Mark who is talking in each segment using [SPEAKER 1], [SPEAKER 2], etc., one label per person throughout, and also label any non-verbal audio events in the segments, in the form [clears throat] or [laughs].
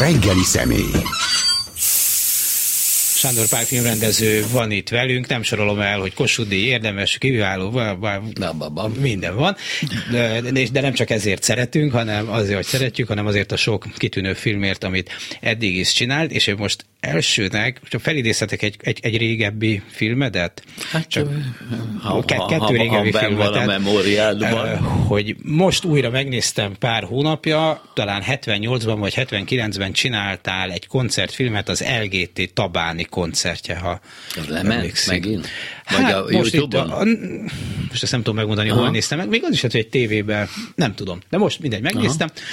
[SPEAKER 1] reggeli személy.
[SPEAKER 2] Sándor Pál filmrendező van itt velünk, nem sorolom el, hogy Kossuth érdemes, kiváló, minden van, de, de nem csak ezért szeretünk, hanem azért, hogy szeretjük, hanem azért a sok kitűnő filmért, amit eddig is csinált, és én most elsőnek, csak felidézhetek egy, egy, egy régebbi filmedet,
[SPEAKER 3] hát, csak
[SPEAKER 2] ha, kettő ha, ha, régebbi
[SPEAKER 3] ha filmet, a memóriádban.
[SPEAKER 2] hogy most újra megnéztem pár hónapja, talán 78-ban vagy 79-ben csináltál egy koncertfilmet az LGT Tabáni koncertje, ha
[SPEAKER 3] lement megint?
[SPEAKER 2] Vagy hát, a most, itt a, a, most ezt nem tudom megmondani, Aha. hol néztem meg, még az is lehet, hogy egy tévében, nem tudom, de most mindegy, megnéztem. Aha.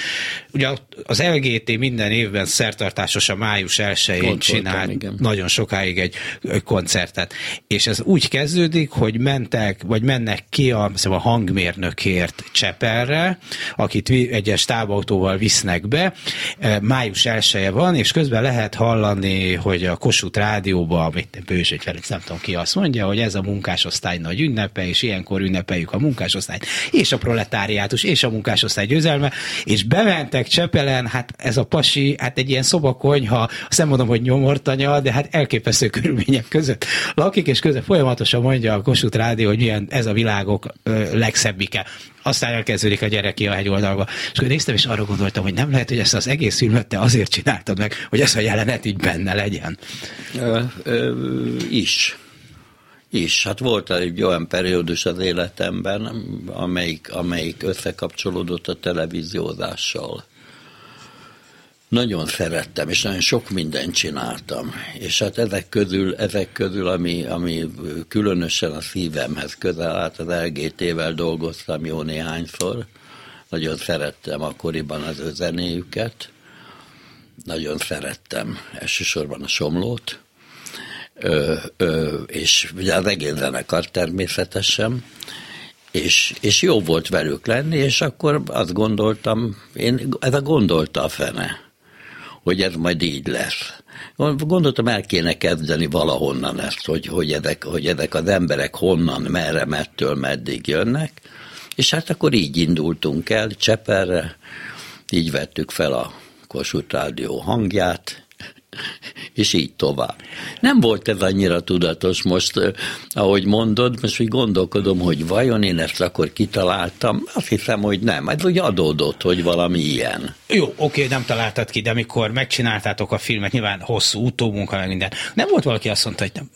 [SPEAKER 2] Ugye az LGT minden évben szertartásosan május 1-én csinál nagyon sokáig egy koncertet, és ez úgy kezdődik, hogy mentek, vagy mennek ki a, a hangmérnökért Csepelre, akit egyes távautóval visznek be, május 1 van, és közben lehet hallani, hogy a Kossuth rádióban, amit Bőzsögy Felix, nem tudom ki azt mondja, hogy ez a munkásosztály nagy ünnepe, és ilyenkor ünnepeljük a munkásosztályt, és a proletáriátus, és a munkásosztály győzelme, és bementek Csepelen, hát ez a pasi, hát egy ilyen szobakonyha, azt nem mondom, hogy nyomortanya, de hát elképesztő körülmények között lakik, és közben folyamatosan mondja a Kossuth Rádió, hogy milyen ez a világok ö, legszebbike aztán elkezdődik a gyerek ki a hegyoldalba. És akkor néztem, és arra gondoltam, hogy nem lehet, hogy ezt az egész filmet azért csináltad meg, hogy ez a jelenet így benne legyen.
[SPEAKER 3] Ö, ö, is is. Hát volt egy olyan periódus az életemben, amelyik, amelyik összekapcsolódott a televíziózással. Nagyon szerettem, és nagyon sok mindent csináltam. És hát ezek közül, ezek közül ami, ami különösen a szívemhez közel állt, az LGT-vel dolgoztam jó néhányszor. Nagyon szerettem akkoriban az ő zenéjüket. Nagyon szerettem elsősorban a Somlót ö, ö, és ugye az egész zenekar természetesen, és, és jó volt velük lenni, és akkor azt gondoltam, én ez a gondolta a fene, hogy ez majd így lesz. Gondoltam, el kéne kezdeni valahonnan ezt, hogy, hogy, ezek, hogy ezek az emberek honnan, merre, mettől, meddig jönnek, és hát akkor így indultunk el Cseperre, így vettük fel a Kossuth Rádió hangját, és így tovább. Nem volt ez annyira tudatos most, ahogy mondod, most úgy gondolkodom, hogy vajon én ezt akkor kitaláltam, azt hiszem, hogy nem. Ez úgy adódott, hogy valami ilyen.
[SPEAKER 2] Jó, oké, nem találtad ki, de amikor megcsináltátok a filmet, nyilván hosszú utómunka, meg minden, nem volt valaki azt mondta, hogy nem.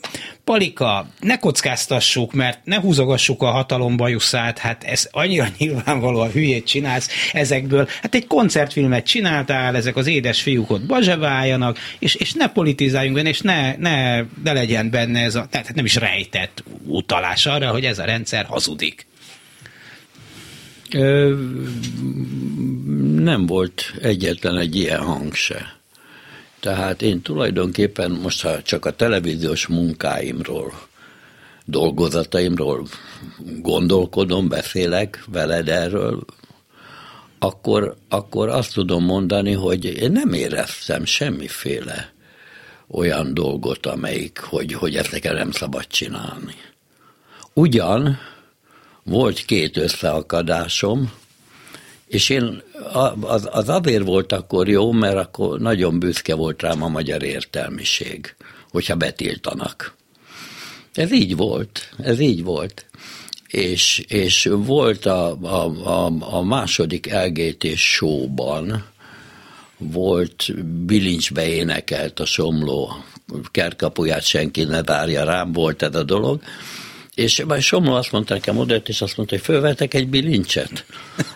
[SPEAKER 2] Palika, ne kockáztassuk, mert ne húzogassuk a hatalom bajuszát, hát ez annyira [laughs] nyilvánvalóan hülyét csinálsz ezekből. Hát egy koncertfilmet csináltál, ezek az édes fiúk ott bazseváljanak, és, és ne politizáljunk benne, és ne, ne, ne legyen benne ez a, tehát nem is rejtett utalás arra, hogy ez a rendszer hazudik.
[SPEAKER 3] Ö, nem volt egyetlen egy ilyen hang se. Tehát én tulajdonképpen most, ha csak a televíziós munkáimról, dolgozataimról gondolkodom, beszélek veled erről, akkor, akkor azt tudom mondani, hogy én nem éreztem semmiféle olyan dolgot, amelyik, hogy, hogy ezeket nem szabad csinálni. Ugyan volt két összeakadásom, és én az, az azért volt akkor jó, mert akkor nagyon büszke volt rám a magyar értelmiség, hogyha betiltanak. Ez így volt, ez így volt. És, és volt a, a, a, a második LGT showban, volt bilincsbe énekelt a somló kertkapuját senki ne várja rám, volt ez a dolog, és majd Somló azt mondta nekem oda, és azt mondta, hogy fölvetek egy bilincset.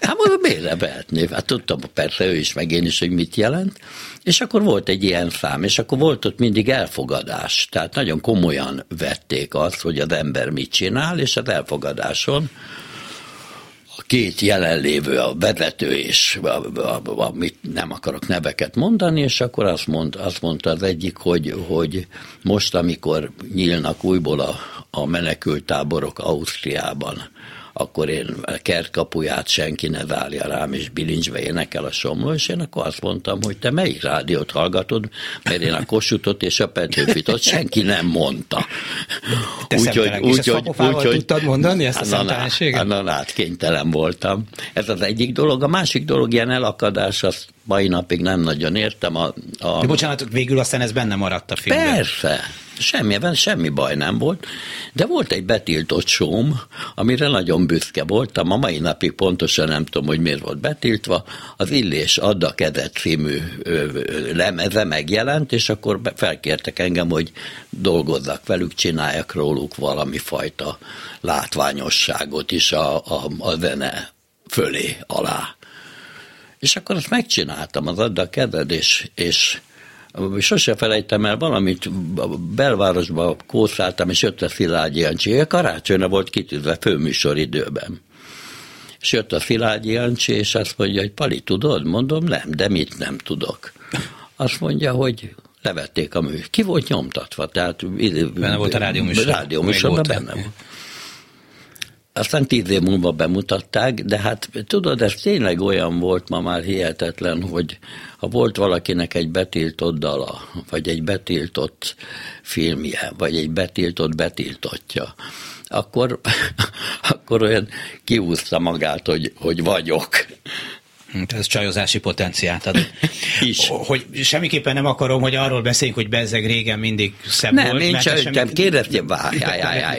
[SPEAKER 3] Hát mondom, miért vehetné? Hát tudtam persze ő is, meg én is, hogy mit jelent. És akkor volt egy ilyen szám, és akkor volt ott mindig elfogadás. Tehát nagyon komolyan vették azt, hogy az ember mit csinál, és az elfogadáson a két jelenlévő, a vezető és a, a, a, mit nem akarok neveket mondani, és akkor azt, mond, azt mondta az egyik, hogy, hogy most, amikor nyílnak újból a, a menekültáborok Ausztriában, akkor én kertkapuját senki ne várja rám, és bilincsbe énekel a somló, és én akkor azt mondtam, hogy te melyik rádiót hallgatod, mert én a Kossuthot és a Petőfitot senki nem mondta.
[SPEAKER 2] Úgyhogy úgy, úgy, úgy, tudtad mondani ezt a
[SPEAKER 3] szemtelenséget? Na, hát kénytelen voltam. Ez az egyik dolog. A másik dolog, ilyen elakadás, az mai napig nem nagyon értem. A,
[SPEAKER 2] a... De bocsánat, végül aztán ez benne maradt a filmben.
[SPEAKER 3] Persze, semmi, semmi baj nem volt, de volt egy betiltott sóm, amire nagyon büszke voltam, a mai napig pontosan nem tudom, hogy miért volt betiltva, az Illés Adda Kezet című lemeze megjelent, és akkor felkértek engem, hogy dolgozzak velük, csináljak róluk valami fajta látványosságot is a, a, a zene fölé, alá. És akkor azt megcsináltam, az Adda Kezed, és, és sose felejtem el valamit, belvárosba kószáltam, és jött a Szilágyi Jancsi, karácsonyra volt kitűzve főműsoridőben. És jött a Szilágyi Jancsi, és azt mondja, hogy Pali, tudod? Mondom, nem, de mit nem tudok. Azt mondja, hogy levették a mű. Ki volt nyomtatva? Tehát,
[SPEAKER 2] benne volt a rádióműsor.
[SPEAKER 3] Rádióműsorban benne volt. Aztán tíz év múlva bemutatták, de hát tudod, ez tényleg olyan volt ma már hihetetlen, hogy ha volt valakinek egy betiltott dala, vagy egy betiltott filmje, vagy egy betiltott betiltottja, akkor, [laughs] akkor olyan kiúzta magát, hogy, hogy vagyok.
[SPEAKER 2] Ez csajozási potenciált ad. [laughs] Is. Hogy semmiképpen nem akarom, hogy arról beszéljünk, hogy bezzeg régen mindig szebb
[SPEAKER 3] nem,
[SPEAKER 2] volt.
[SPEAKER 3] Nem, én csak semmi... kérdeztél, várjál,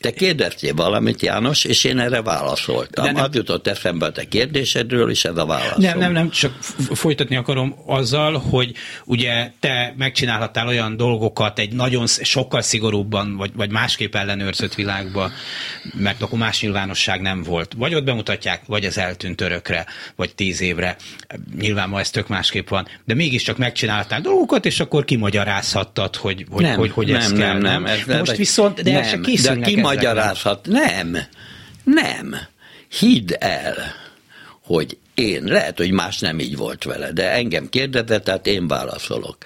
[SPEAKER 3] te kérdeztél valamit, János, és én erre válaszoltam. De nem, Az jutott eszembe a te kérdésedről, és ez a válasz.
[SPEAKER 2] Nem, nem, nem, csak folytatni akarom azzal, hogy ugye te megcsinálhattál olyan dolgokat egy nagyon sokkal szigorúbban, vagy, vagy másképp ellenőrzött világba, mert akkor más nyilvánosság nem volt. Vagy ott bemutatják, vagy az eltűnt örökre, vagy tíz tíz évre. Nyilván ma ez tök másképp van, de mégiscsak megcsináltál dolgokat, és akkor kimagyarázhattad, hogy, hogy, nem, hogy, hogy
[SPEAKER 3] nem,
[SPEAKER 2] ez
[SPEAKER 3] nem,
[SPEAKER 2] kell.
[SPEAKER 3] Nem, nem,
[SPEAKER 2] de most viszont, de
[SPEAKER 3] nem,
[SPEAKER 2] se készülnek
[SPEAKER 3] De kimagyarázhat, nem, nem. Hidd el, hogy én, lehet, hogy más nem így volt vele, de engem kérdezett, tehát én válaszolok.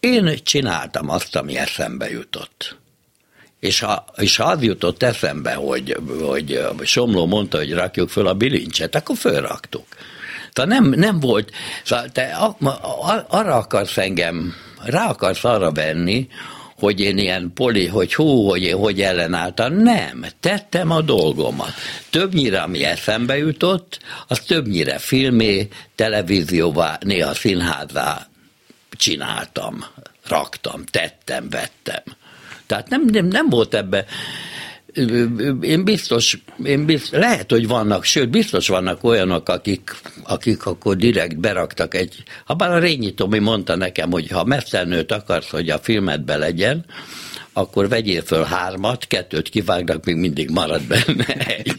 [SPEAKER 3] Én csináltam azt, ami eszembe jutott. És ha, és ha az jutott eszembe, hogy, hogy Somló mondta, hogy rakjuk föl a bilincset, akkor fölraktuk. Tehát nem, nem volt, szóval te arra akarsz engem, rá akarsz arra venni, hogy én ilyen poli, hogy hú, hogy én hogy ellenálltam. Nem, tettem a dolgomat. Többnyire, ami eszembe jutott, az többnyire filmé, televízióvá, néha színházá csináltam, raktam, tettem, vettem. Tehát nem, nem, nem volt ebbe én biztos, én biztos, lehet, hogy vannak, sőt, biztos vannak olyanok, akik, akik akkor direkt beraktak egy, ha bár a Rényi Tomi mondta nekem, hogy ha mesztelnőt akarsz, hogy a filmedbe legyen, akkor vegyél föl hármat, kettőt kivágnak, még mindig marad benne egy.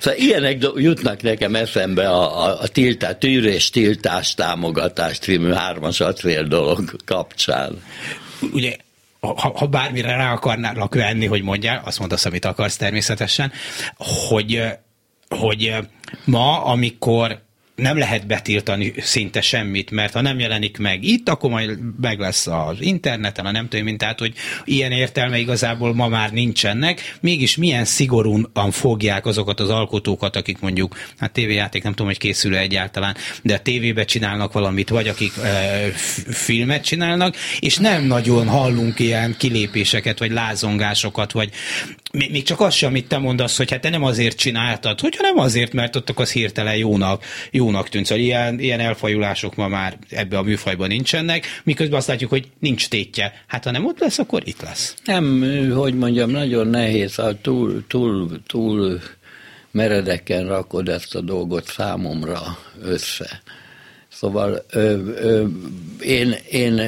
[SPEAKER 3] szóval ilyenek jutnak nekem eszembe a, a, a tiltás, tűrés, tiltás, támogatás című hármas acél dolog kapcsán.
[SPEAKER 2] Ugye ha, ha bármire rá akarnálak venni, hogy mondjál, azt mondasz, amit akarsz természetesen, hogy, hogy ma, amikor nem lehet betiltani szinte semmit, mert ha nem jelenik meg itt, akkor majd meg lesz az interneten, a nem tudom, mint tehát, hogy ilyen értelme igazából ma már nincsenek, mégis milyen szigorúan fogják azokat az alkotókat, akik mondjuk, hát tévéjáték nem tudom, hogy készül egyáltalán, de a tévébe csinálnak valamit, vagy akik e, filmet csinálnak, és nem nagyon hallunk ilyen kilépéseket, vagy lázongásokat, vagy még csak az sem, amit te mondasz, hogy hát te nem azért csináltad, hogyha nem azért, mert ott az hirtelen jónak, jónak tűnt. Szóval ilyen, ilyen elfajulások ma már ebbe a műfajban nincsenek, miközben azt látjuk, hogy nincs tétje. Hát ha nem ott lesz, akkor itt lesz.
[SPEAKER 3] Nem, hogy mondjam, nagyon nehéz, ha túl, túl, túl meredeken rakod ezt a dolgot számomra össze. Szóval ö, ö, én, én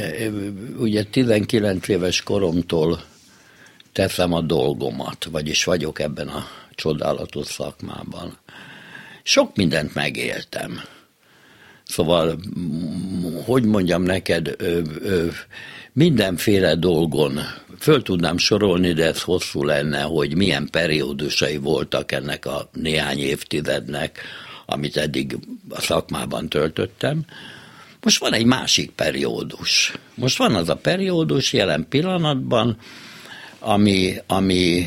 [SPEAKER 3] ugye 19 éves koromtól teszem a dolgomat, vagyis vagyok ebben a csodálatos szakmában. Sok mindent megéltem. Szóval, hogy mondjam neked, ö, ö, mindenféle dolgon föl tudnám sorolni, de ez hosszú lenne, hogy milyen periódusai voltak ennek a néhány évtizednek, amit eddig a szakmában töltöttem. Most van egy másik periódus. Most van az a periódus jelen pillanatban, ami, ami,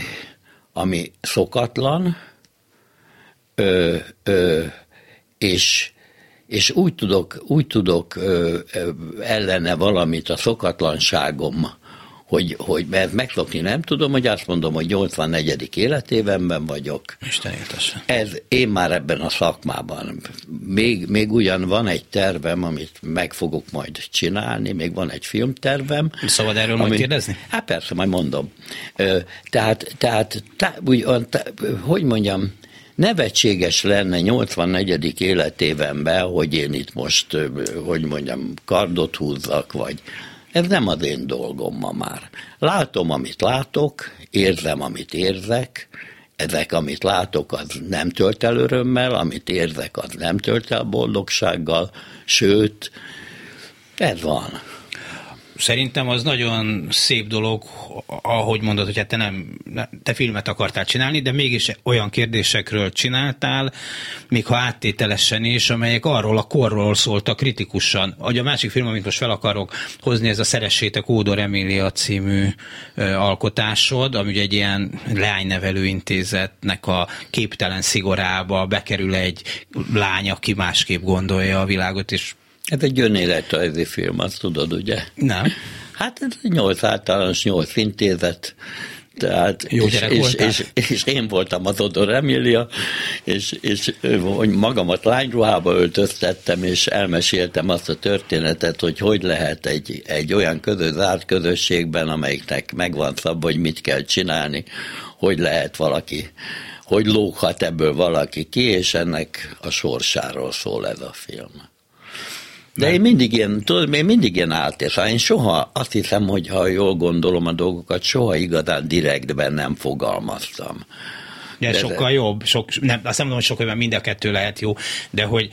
[SPEAKER 3] ami szokatlan, ö, ö, és, és úgy tudok, úgy tudok ö, ö, ellene valamit a szokatlanságom, hogy, hogy mert megszokni nem tudom, hogy azt mondom, hogy 84. életévenben vagyok.
[SPEAKER 2] Isten éltesen.
[SPEAKER 3] Ez, én már ebben a szakmában. Még, még ugyan van egy tervem, amit meg fogok majd csinálni, még van egy filmtervem.
[SPEAKER 2] Szabad erről ami, majd kérdezni?
[SPEAKER 3] Hát persze, majd mondom. Tehát, tehát tá, úgy, tá, hogy mondjam, nevetséges lenne 84. életévenben, hogy én itt most, hogy mondjam, kardot húzzak, vagy ez nem az én dolgom ma már. Látom, amit látok, érzem, amit érzek, ezek, amit látok, az nem tölt el örömmel, amit érzek, az nem tölt el boldogsággal, sőt, ez van
[SPEAKER 2] szerintem az nagyon szép dolog, ahogy mondod, hogy hát te nem, te filmet akartál csinálni, de mégis olyan kérdésekről csináltál, még ha áttételesen is, amelyek arról a korról szóltak kritikusan. Ahogy a másik film, amit most fel akarok hozni, ez a Szeressétek Ódor Emília című alkotásod, ami ugye egy ilyen leánynevelő intézetnek a képtelen szigorába bekerül egy lány, aki másképp gondolja a világot, és
[SPEAKER 3] ez egy önéletrajzi film, azt tudod, ugye?
[SPEAKER 2] Nem.
[SPEAKER 3] Hát ez egy nyolc általános, nyolc intézet, tehát,
[SPEAKER 2] Jó és,
[SPEAKER 3] és, és, és, én voltam az Odor Emilia, és, és magamat lányruhába öltöztettem, és elmeséltem azt a történetet, hogy hogy lehet egy, egy olyan közös, zárt közösségben, amelyiknek megvan szabva, hogy mit kell csinálni, hogy lehet valaki, hogy lóghat ebből valaki ki, és ennek a sorsáról szól ez a film. De én mindig ilyen, tudod, én mindig ilyen. Szóval én soha, azt hiszem, hogy ha jól gondolom a dolgokat, soha igazán direktben nem fogalmaztam.
[SPEAKER 2] De, de sokkal de... jobb, sok, nem, azt nem mondom, hogy sokkal mind a kettő lehet jó, de hogy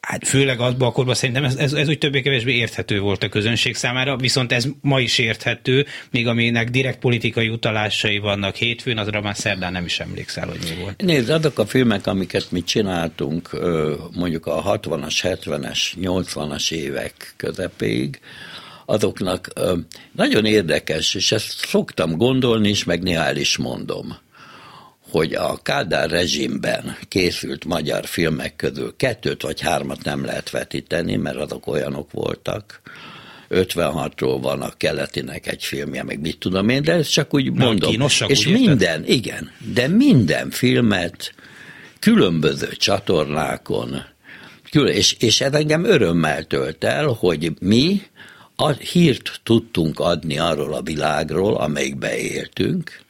[SPEAKER 2] Hát főleg abban a korban szerintem ez, ez, ez úgy többé-kevésbé érthető volt a közönség számára, viszont ez ma is érthető, míg aminek direkt politikai utalásai vannak hétfőn, azra már szerdán nem is emlékszel, hogy mi volt.
[SPEAKER 3] Nézd, azok a filmek, amiket mi csináltunk mondjuk a 60-as, 70-es, 80-as évek közepéig, azoknak nagyon érdekes, és ezt szoktam gondolni is, meg néha el is mondom hogy a Kádár rezsimben készült magyar filmek közül kettőt vagy hármat nem lehet vetíteni, mert azok olyanok voltak. 56-ról van a keletinek egy filmje, meg mit tudom én, de ezt csak úgy mondom.
[SPEAKER 2] Kínosak,
[SPEAKER 3] és úgy minden, érted? igen, de minden filmet különböző csatornákon, és, és ez engem örömmel tölt el, hogy mi a hírt tudtunk adni arról a világról, amelyikbe éltünk,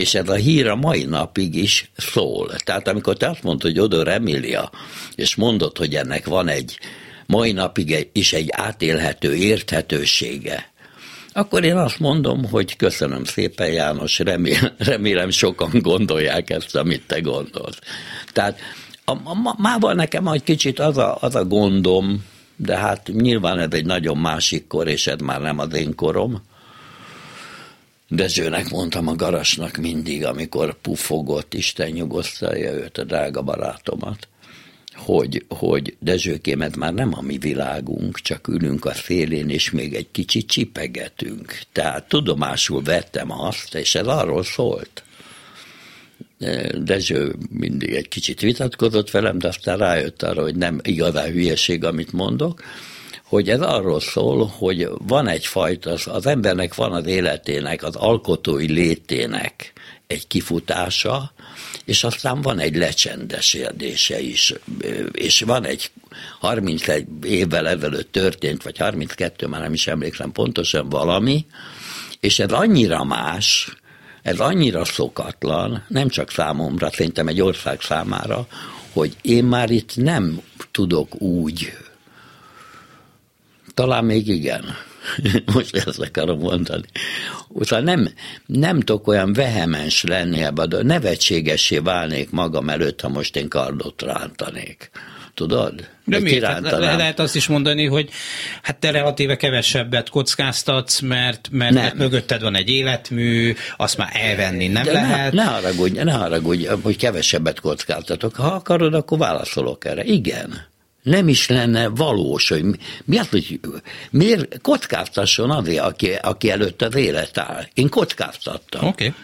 [SPEAKER 3] és ez a hír a mai napig is szól. Tehát amikor te azt mondod, hogy Odor Emilia, és mondod, hogy ennek van egy mai napig is egy átélhető érthetősége, akkor én azt mondom, hogy köszönöm szépen János, remélem, remélem sokan gondolják ezt, amit te gondolsz. Tehát a, a, mával nekem egy kicsit az a, az a gondom, de hát nyilván ez egy nagyon másik kor, és ez már nem az én korom, Dezsőnek mondtam a garasnak mindig, amikor pufogott, Isten nyugosztalja őt, a drága barátomat, hogy, hogy Dezsőkém, ez már nem a mi világunk, csak ülünk a szélén, és még egy kicsit csipegetünk. Tehát tudomásul vettem azt, és ez arról szólt. Dezső mindig egy kicsit vitatkozott velem, de aztán rájött arra, hogy nem igazán hülyeség, amit mondok, hogy ez arról szól, hogy van egyfajta, az embernek van az életének, az alkotói létének egy kifutása, és aztán van egy lecsendesedése is, és van egy 31 évvel ezelőtt történt, vagy 32, már nem is emlékszem pontosan valami, és ez annyira más, ez annyira szokatlan, nem csak számomra, szerintem egy ország számára, hogy én már itt nem tudok úgy talán még igen. [laughs] Most ezt akarom mondani. Utána nem, nem tudok olyan vehemens lenni ebben, de nevetségesé válnék magam előtt, ha most én kardot rántanék. Tudod?
[SPEAKER 2] De miért? Hát le, lehet azt is mondani, hogy hát te relatíve kevesebbet kockáztatsz, mert, mert, mert mögötted van egy életmű, azt már elvenni nem De lehet.
[SPEAKER 3] Ne, ne haragudj, ne haragudj, hogy kevesebbet kockáztatok. Ha akarod, akkor válaszolok erre. Igen nem is lenne valós, hogy mi, mi az, hogy miért kockáztasson azért, aki, aki előtt az élet áll. Én kockáztattam.
[SPEAKER 2] Okay.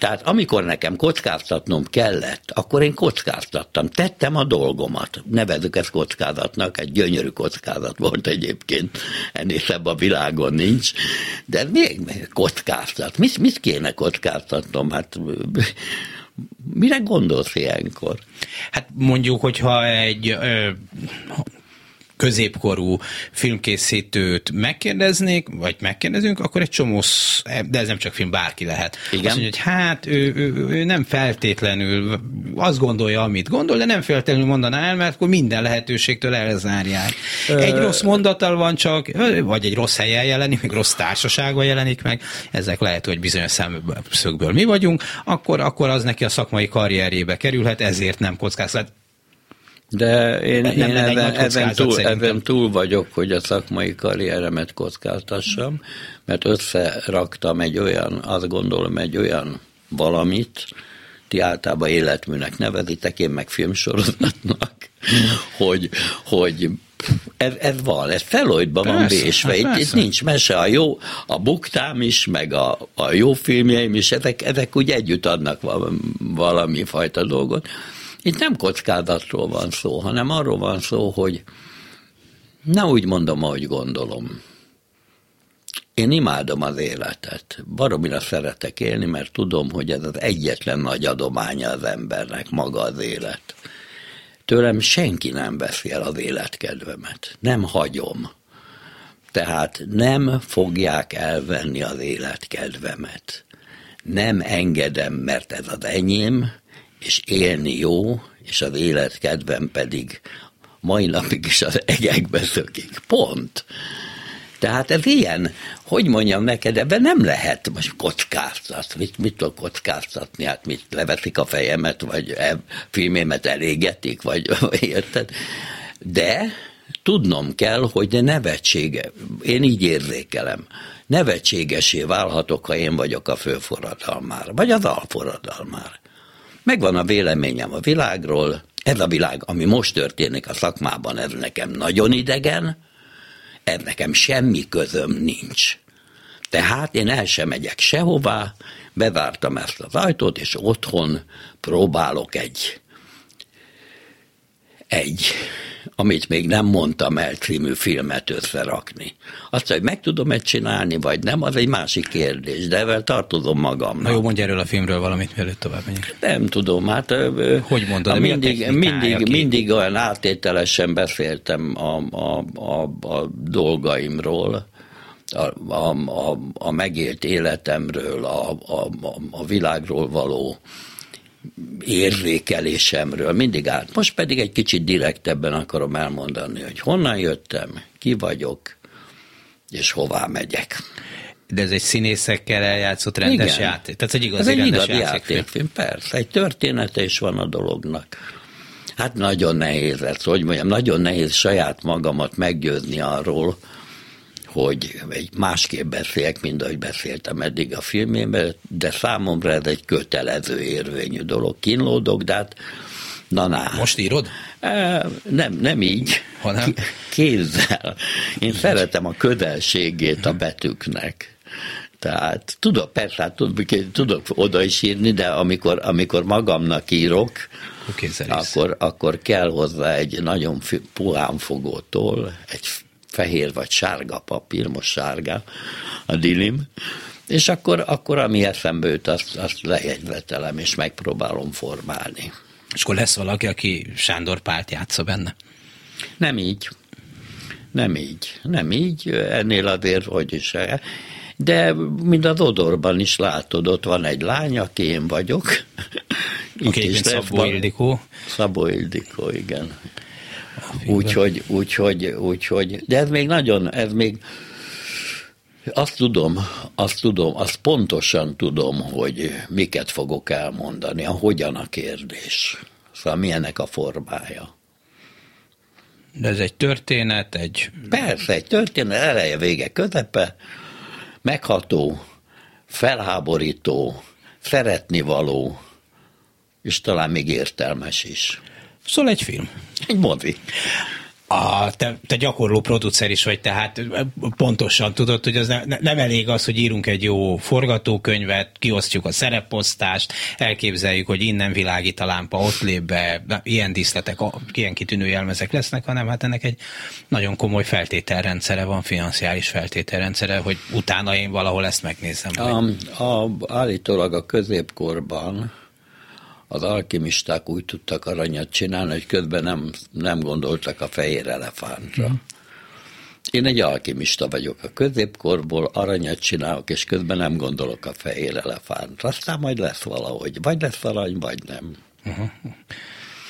[SPEAKER 3] Tehát amikor nekem kockáztatnom kellett, akkor én kockáztattam, tettem a dolgomat. Nevezük ezt kockázatnak, egy gyönyörű kockázat volt egyébként, ennél szebb a világon nincs, de még kockáztat. Mit, mit kéne kockáztatnom? Hát mire gondolsz ilyenkor?
[SPEAKER 2] Hát mondjuk, hogyha egy ö, középkorú filmkészítőt megkérdeznék, vagy megkérdezünk, akkor egy csomó, de ez nem csak film, bárki lehet. Igen. Azt mondja, hogy hát ő, ő, ő nem feltétlenül azt gondolja, amit gondol, de nem feltétlenül mondaná el, mert akkor minden lehetőségtől elzárják. Egy rossz mondattal van csak, vagy egy rossz helyen jelenik, meg rossz társaságban jelenik meg, ezek lehet, hogy bizonyos szemszögből mi vagyunk, akkor, akkor az neki a szakmai karrierjébe kerülhet, ezért nem kockázat.
[SPEAKER 3] De én, nem, én nem ezen, ezen, túl, ezen túl vagyok, hogy a szakmai karrieremet kockáztassam, mert összeraktam egy olyan, azt gondolom, egy olyan valamit, ti általában életműnek nevezitek, én meg filmsorozatnak, [laughs] hogy, hogy ez, ez van, ez feloldban van vésve, hát itt, itt nincs mese, a jó, a buktám is, meg a, a jó filmjeim is, ezek, ezek úgy együtt adnak valami fajta dolgot. Itt nem kockázatról van szó, hanem arról van szó, hogy ne úgy mondom, ahogy gondolom. Én imádom az életet. Baromira szeretek élni, mert tudom, hogy ez az egyetlen nagy adománya az embernek, maga az élet. Tőlem senki nem veszi el az életkedvemet. Nem hagyom. Tehát nem fogják elvenni az életkedvemet. Nem engedem, mert ez az enyém, és élni jó, és az életkedvem pedig mai napig is az egekbe szökik. Pont. Tehát ez ilyen, hogy mondjam neked, ebben nem lehet most kockáztat. Mit, mit tudok kockáztatni? Hát mit leveszik a fejemet, vagy e, filmémet elégetik, vagy [laughs] érted? De tudnom kell, hogy de nevetsége, én így érzékelem, nevetségesé válhatok, ha én vagyok a főforradalmár, vagy az alforradalmár. Megvan a véleményem a világról, ez a világ, ami most történik a szakmában, ez nekem nagyon idegen, ez nekem semmi közöm nincs. Tehát én el sem megyek sehová, bevártam ezt az ajtót, és otthon próbálok egy, egy amit még nem mondtam el című filmet összerakni. Azt, hogy meg tudom-e csinálni, vagy nem, az egy másik kérdés, de ezzel tartozom magam.
[SPEAKER 2] Na jó, mondj erről a filmről valamit, mielőtt tovább megyek.
[SPEAKER 3] Nem tudom, hát...
[SPEAKER 2] Hogy mondod?
[SPEAKER 3] Mindig, mindig, mindig olyan áttételesen beszéltem a, a, a, a dolgaimról, a, a, a, a megélt életemről, a, a, a világról való érzékelésemről mindig át. Most pedig egy kicsit direktebben akarom elmondani, hogy honnan jöttem, ki vagyok, és hová megyek.
[SPEAKER 2] De ez egy színészekkel eljátszott rendes Igen. játék. Tehát egy igazi
[SPEAKER 3] ez egy igazi játékfilm. Persze, egy története is van a dolognak. Hát nagyon nehéz ez, hogy mondjam, nagyon nehéz saját magamat meggyőzni arról, hogy egy másképp beszéljek, mint ahogy beszéltem eddig a filmében, de számomra ez egy kötelező érvényű dolog. Kínlódok, de hát Na, na.
[SPEAKER 2] Most írod?
[SPEAKER 3] E, nem, nem így. Hanem? Kézzel. Én szeretem a közelségét a betűknek. Tehát tudok, persze, hát tudok, oda is írni, de amikor, amikor magamnak írok, akkor, akkor kell hozzá egy nagyon puhán fogótól, egy fehér vagy sárga papír, most sárga a dilim, és akkor, akkor ami eszembe jut, azt, azt lejegyvetelem, és megpróbálom formálni.
[SPEAKER 2] És akkor lesz valaki, aki Sándor Pált játsza benne?
[SPEAKER 3] Nem így. Nem így. Nem így. Ennél azért, hogy is. De mind az Odorban is látod, ott van egy lány, aki én vagyok. [laughs]
[SPEAKER 2] Aki is Szabó Ildikó.
[SPEAKER 3] Szabó Ildikó, igen. Úgyhogy, úgyhogy, úgyhogy, de ez még nagyon, ez még, azt tudom, azt tudom, azt pontosan tudom, hogy miket fogok elmondani, a hogyan a kérdés. Szóval milyenek a formája.
[SPEAKER 2] De ez egy történet, egy...
[SPEAKER 3] Persze, egy történet, eleje, vége, közepe, megható, felháborító, szeretnivaló, és talán még értelmes is.
[SPEAKER 2] Szól egy film.
[SPEAKER 3] Egy mozi.
[SPEAKER 2] a, te, te gyakorló producer is vagy, tehát pontosan tudod, hogy az ne, nem elég az, hogy írunk egy jó forgatókönyvet, kiosztjuk a szerepposztást, elképzeljük, hogy innen világít a lámpa, ott lép be, ilyen díszletek, ilyen kitűnő jelmezek lesznek, hanem hát ennek egy nagyon komoly feltételrendszere van, financiális feltételrendszere, hogy utána én valahol ezt megnézem.
[SPEAKER 3] A, a, állítólag a középkorban az alkimisták úgy tudtak aranyat csinálni, hogy közben nem, nem gondoltak a fehér elefántra. Mm. Én egy alkimista vagyok a középkorból, aranyat csinálok, és közben nem gondolok a fehér elefántra. Aztán majd lesz valahogy. Vagy lesz arany, vagy nem. Uh-huh.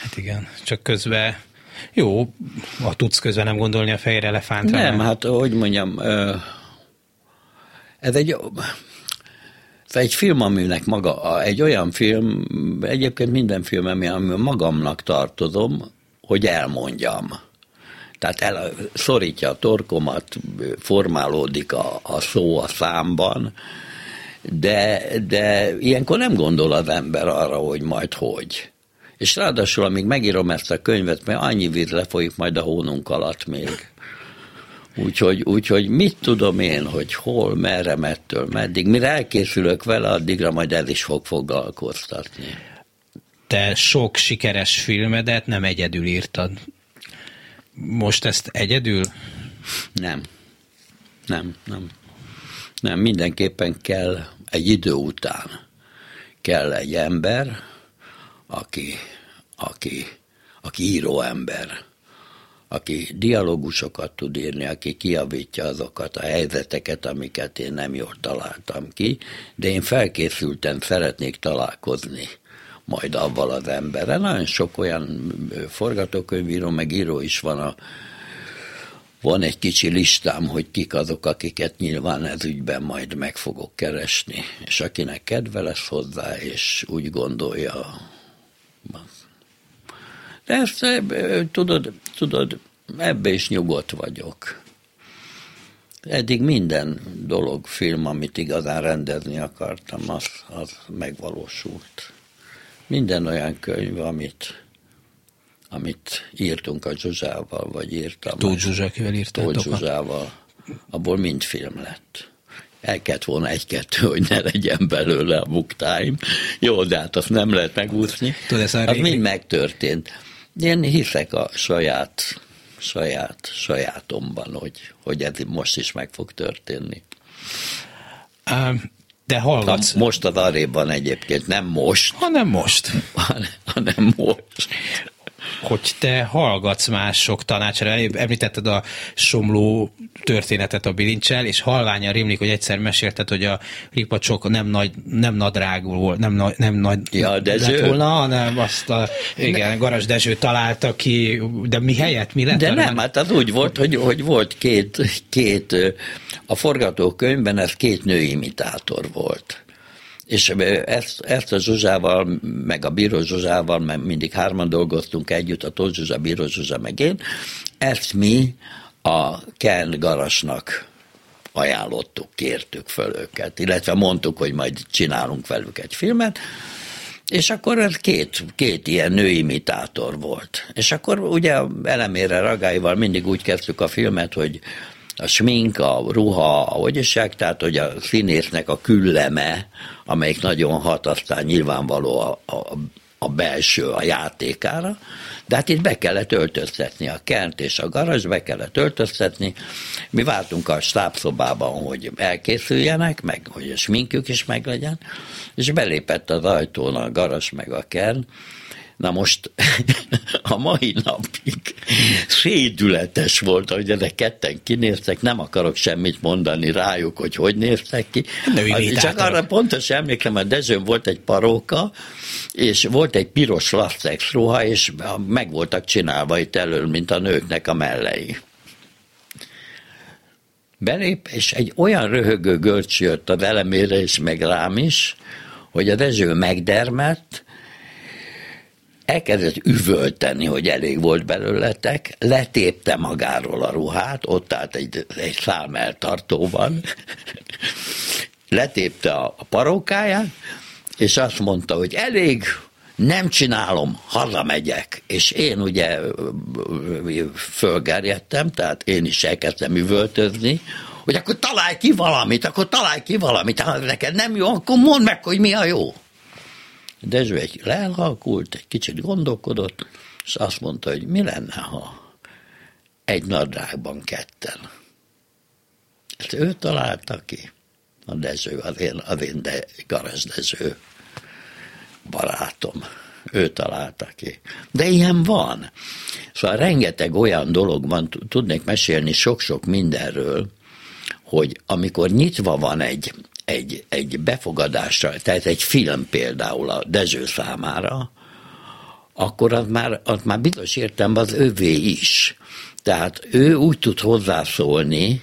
[SPEAKER 2] Hát igen, csak közben jó, ha tudsz közben nem gondolni a fehér elefántra.
[SPEAKER 3] Nem, nem. hát hogy mondjam, ez egy egy film, aminek maga, egy olyan film, egyébként minden film, ami magamnak tartozom, hogy elmondjam. Tehát el, szorítja a torkomat, formálódik a, a szó a számban, de, de ilyenkor nem gondol az ember arra, hogy majd hogy. És ráadásul, amíg megírom ezt a könyvet, mert annyi víz lefolyik majd a hónunk alatt még. Úgyhogy, úgyhogy mit tudom én, hogy hol, merre, mettől, meddig. Mire elkészülök vele, addigra majd el is fog foglalkoztatni.
[SPEAKER 2] Te sok sikeres filmedet nem egyedül írtad. Most ezt egyedül?
[SPEAKER 3] Nem. Nem, nem. Nem, mindenképpen kell egy idő után kell egy ember, aki, aki, aki író ember, aki dialógusokat tud írni, aki kiavítja azokat a helyzeteket, amiket én nem jól találtam ki, de én felkészültem, szeretnék találkozni majd avval az emberrel. Nagyon sok olyan forgatókönyvíró, meg író is van a van egy kicsi listám, hogy kik azok, akiket nyilván ez ügyben majd meg fogok keresni. És akinek kedve lesz hozzá, és úgy gondolja, ezt tudod, tudod, ebbe is nyugodt vagyok. Eddig minden dolog, film, amit igazán rendezni akartam, az, az megvalósult. Minden olyan könyv, amit, amit írtunk a Zsuzsával, vagy írtam.
[SPEAKER 2] Tóth Zsuzsa, akivel írtátok?
[SPEAKER 3] Tóth Zsuzsával, abból mind film lett. El kellett volna egy-kettő, hogy ne legyen belőle a book time. Jó, de hát azt nem lehet megúszni. Tudod, ez az mind megtörtént. Én hiszek a saját, saját, sajátomban, hogy, hogy ez most is meg fog történni.
[SPEAKER 2] de hallgatsz.
[SPEAKER 3] Ha most az arréban egyébként, nem most.
[SPEAKER 2] Hanem most.
[SPEAKER 3] hanem most
[SPEAKER 2] hogy te hallgatsz mások tanácsra. Említetted a somló történetet a bilincsel, és halványan rémlik, hogy egyszer mesélted, hogy a ripacsok nem nagy, nem nadrágul volt, nem, nem nagy
[SPEAKER 3] ja, Dezső.
[SPEAKER 2] lett volna, hanem azt a, igen, Garas Dezső találta ki, de mi helyett, mi lett?
[SPEAKER 3] De nem, hát az úgy volt, hogy, hogy volt két, két, a forgatókönyvben ez két nőimitátor volt és ezt, ezt a Zsuzsával, meg a Bíró Zsuzsával, mert mindig hárman dolgoztunk együtt, a Tóth Zsuzsa, Bíró Zsuzsa, meg én, ezt mi a Ken Garasnak ajánlottuk, kértük föl őket, illetve mondtuk, hogy majd csinálunk velük egy filmet, és akkor ez két, két ilyen nőimitátor volt. És akkor ugye elemére ragáival mindig úgy kezdtük a filmet, hogy a smink, a ruha, a hogyosság, tehát hogy a színésznek a külleme, amelyik nagyon hat, aztán nyilvánvaló a, a, a belső a játékára, de hát itt be kellett öltöztetni a kent és a garázs, be kellett öltöztetni. Mi váltunk a stábszobában, hogy elkészüljenek, meg hogy a sminkük is meglegyen, és belépett az ajtón a garázs meg a kern, Na most [laughs] a mai napig szédületes volt, hogy ezek ketten kinéztek, nem akarok semmit mondani rájuk, hogy hogy néztek ki. Az, csak arra pontosan emlékszem, hogy Dezsőn volt egy paróka, és volt egy piros lasszex ruha, és meg voltak csinálva itt elől, mint a nőknek a mellei belép, és egy olyan röhögő görcs jött a elemére és meg rám is, hogy a Dezső megdermett, elkezdett üvölteni, hogy elég volt belőletek, letépte magáról a ruhát, ott állt egy, egy számeltartóban, letépte a, a parókáját, és azt mondta, hogy elég, nem csinálom, hazamegyek. És én ugye fölgerjedtem, tehát én is elkezdtem üvöltözni, hogy akkor találj ki valamit, akkor találj ki valamit, ha neked nem jó, akkor mondd meg, hogy mi a jó. Dezső egy leelhalkult, egy kicsit gondolkodott, és azt mondta, hogy mi lenne, ha egy nadrágban ketten. Ezt ő találta ki. A Dezső, az én, az én de, Garas Dezső barátom. Ő találta ki. De ilyen van. Szóval rengeteg olyan dolog van, tudnék mesélni sok-sok mindenről, hogy amikor nyitva van egy, egy, egy befogadásra, tehát egy film például a Dezső számára, akkor az már, az már bizonyos értelemben az övé is. Tehát ő úgy tud hozzászólni,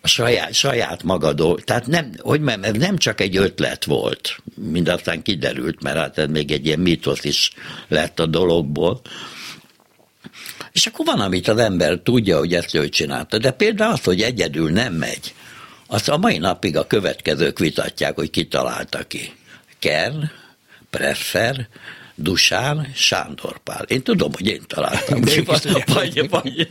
[SPEAKER 3] a saját, saját magadól, tehát nem, hogy mert ez nem csak egy ötlet volt, mind aztán kiderült, mert hát ez még egy ilyen mítosz is lett a dologból, és akkor van, amit az ember tudja, hogy ezt ő csinálta. De például az, hogy egyedül nem megy, azt a mai napig a következők vitatják, hogy ki találta ki. Kern, Preffer, Dusán, Sándor Pál. Én tudom, hogy én találtam ki, vagy, vagy, vagy,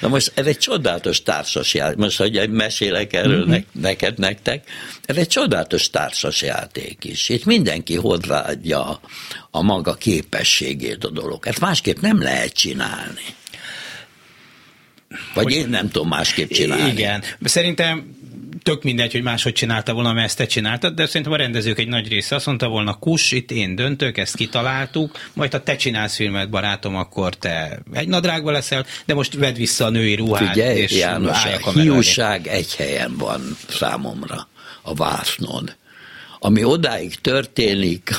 [SPEAKER 3] Na most ez egy csodálatos társas játék. Most, hogy mesélek erről mm-hmm. neked, nektek, ez egy csodálatos társas játék is. Itt mindenki hozzáadja a, a maga képességét a dolog. Ezt másképp nem lehet csinálni. Vagy hogy, én nem tudom másképp csinálni.
[SPEAKER 2] Igen. Szerintem tök mindegy, hogy máshogy csinálta volna, mert ezt te csináltad, de szerintem a rendezők egy nagy része azt mondta volna, kus, itt én döntök, ezt kitaláltuk, majd ha te csinálsz filmet, barátom, akkor te egy nadrágba leszel, de most vedd vissza a női ruhát,
[SPEAKER 3] Figyelj, és János, a, a hiúság egy helyen van számomra, a vásznon. Ami odáig történik,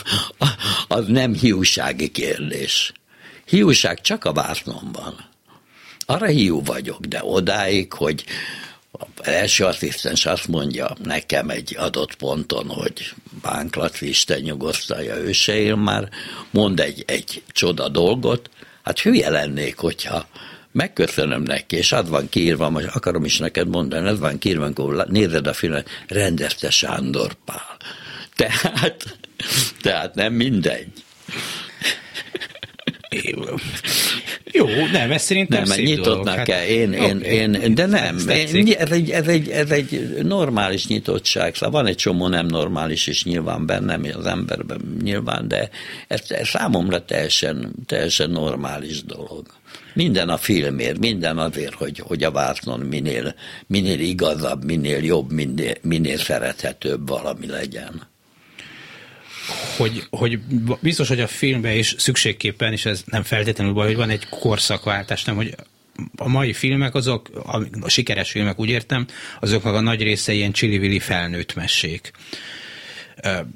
[SPEAKER 3] [laughs] az nem hiúsági kérdés. Hiúság csak a vásznon van. Arra hiú vagyok, de odáig, hogy az első asszisztens azt mondja nekem egy adott ponton, hogy Bánklat, Isten nyugosztalja, ő se él már, mond egy, egy csoda dolgot, hát hülye lennék, hogyha megköszönöm neki, és az van kiírva, most akarom is neked mondani, ez van kiírva, amikor nézed a filmet, rendezte Sándor Pál. Tehát, [laughs] tehát nem mindegy.
[SPEAKER 2] Jó, nem, ez szerintem
[SPEAKER 3] nem, nyitottnak dolog. kell, én, hát, én, okay. én, de nem, én, ez, egy, ez, egy, ez egy normális nyitottság, szóval van egy csomó nem normális is nyilván bennem, az emberben nyilván, de ez, ez számomra teljesen, teljesen normális dolog. Minden a filmért, minden azért, hogy, hogy a vásznon minél, minél igazabb, minél jobb, minél, minél szerethetőbb valami legyen
[SPEAKER 2] hogy, hogy biztos, hogy a filmben is szükségképpen, és ez nem feltétlenül baj, hogy van egy korszakváltás, nem, hogy a mai filmek azok, a, a sikeres filmek úgy értem, azoknak a nagy része ilyen csili felnőtt mesék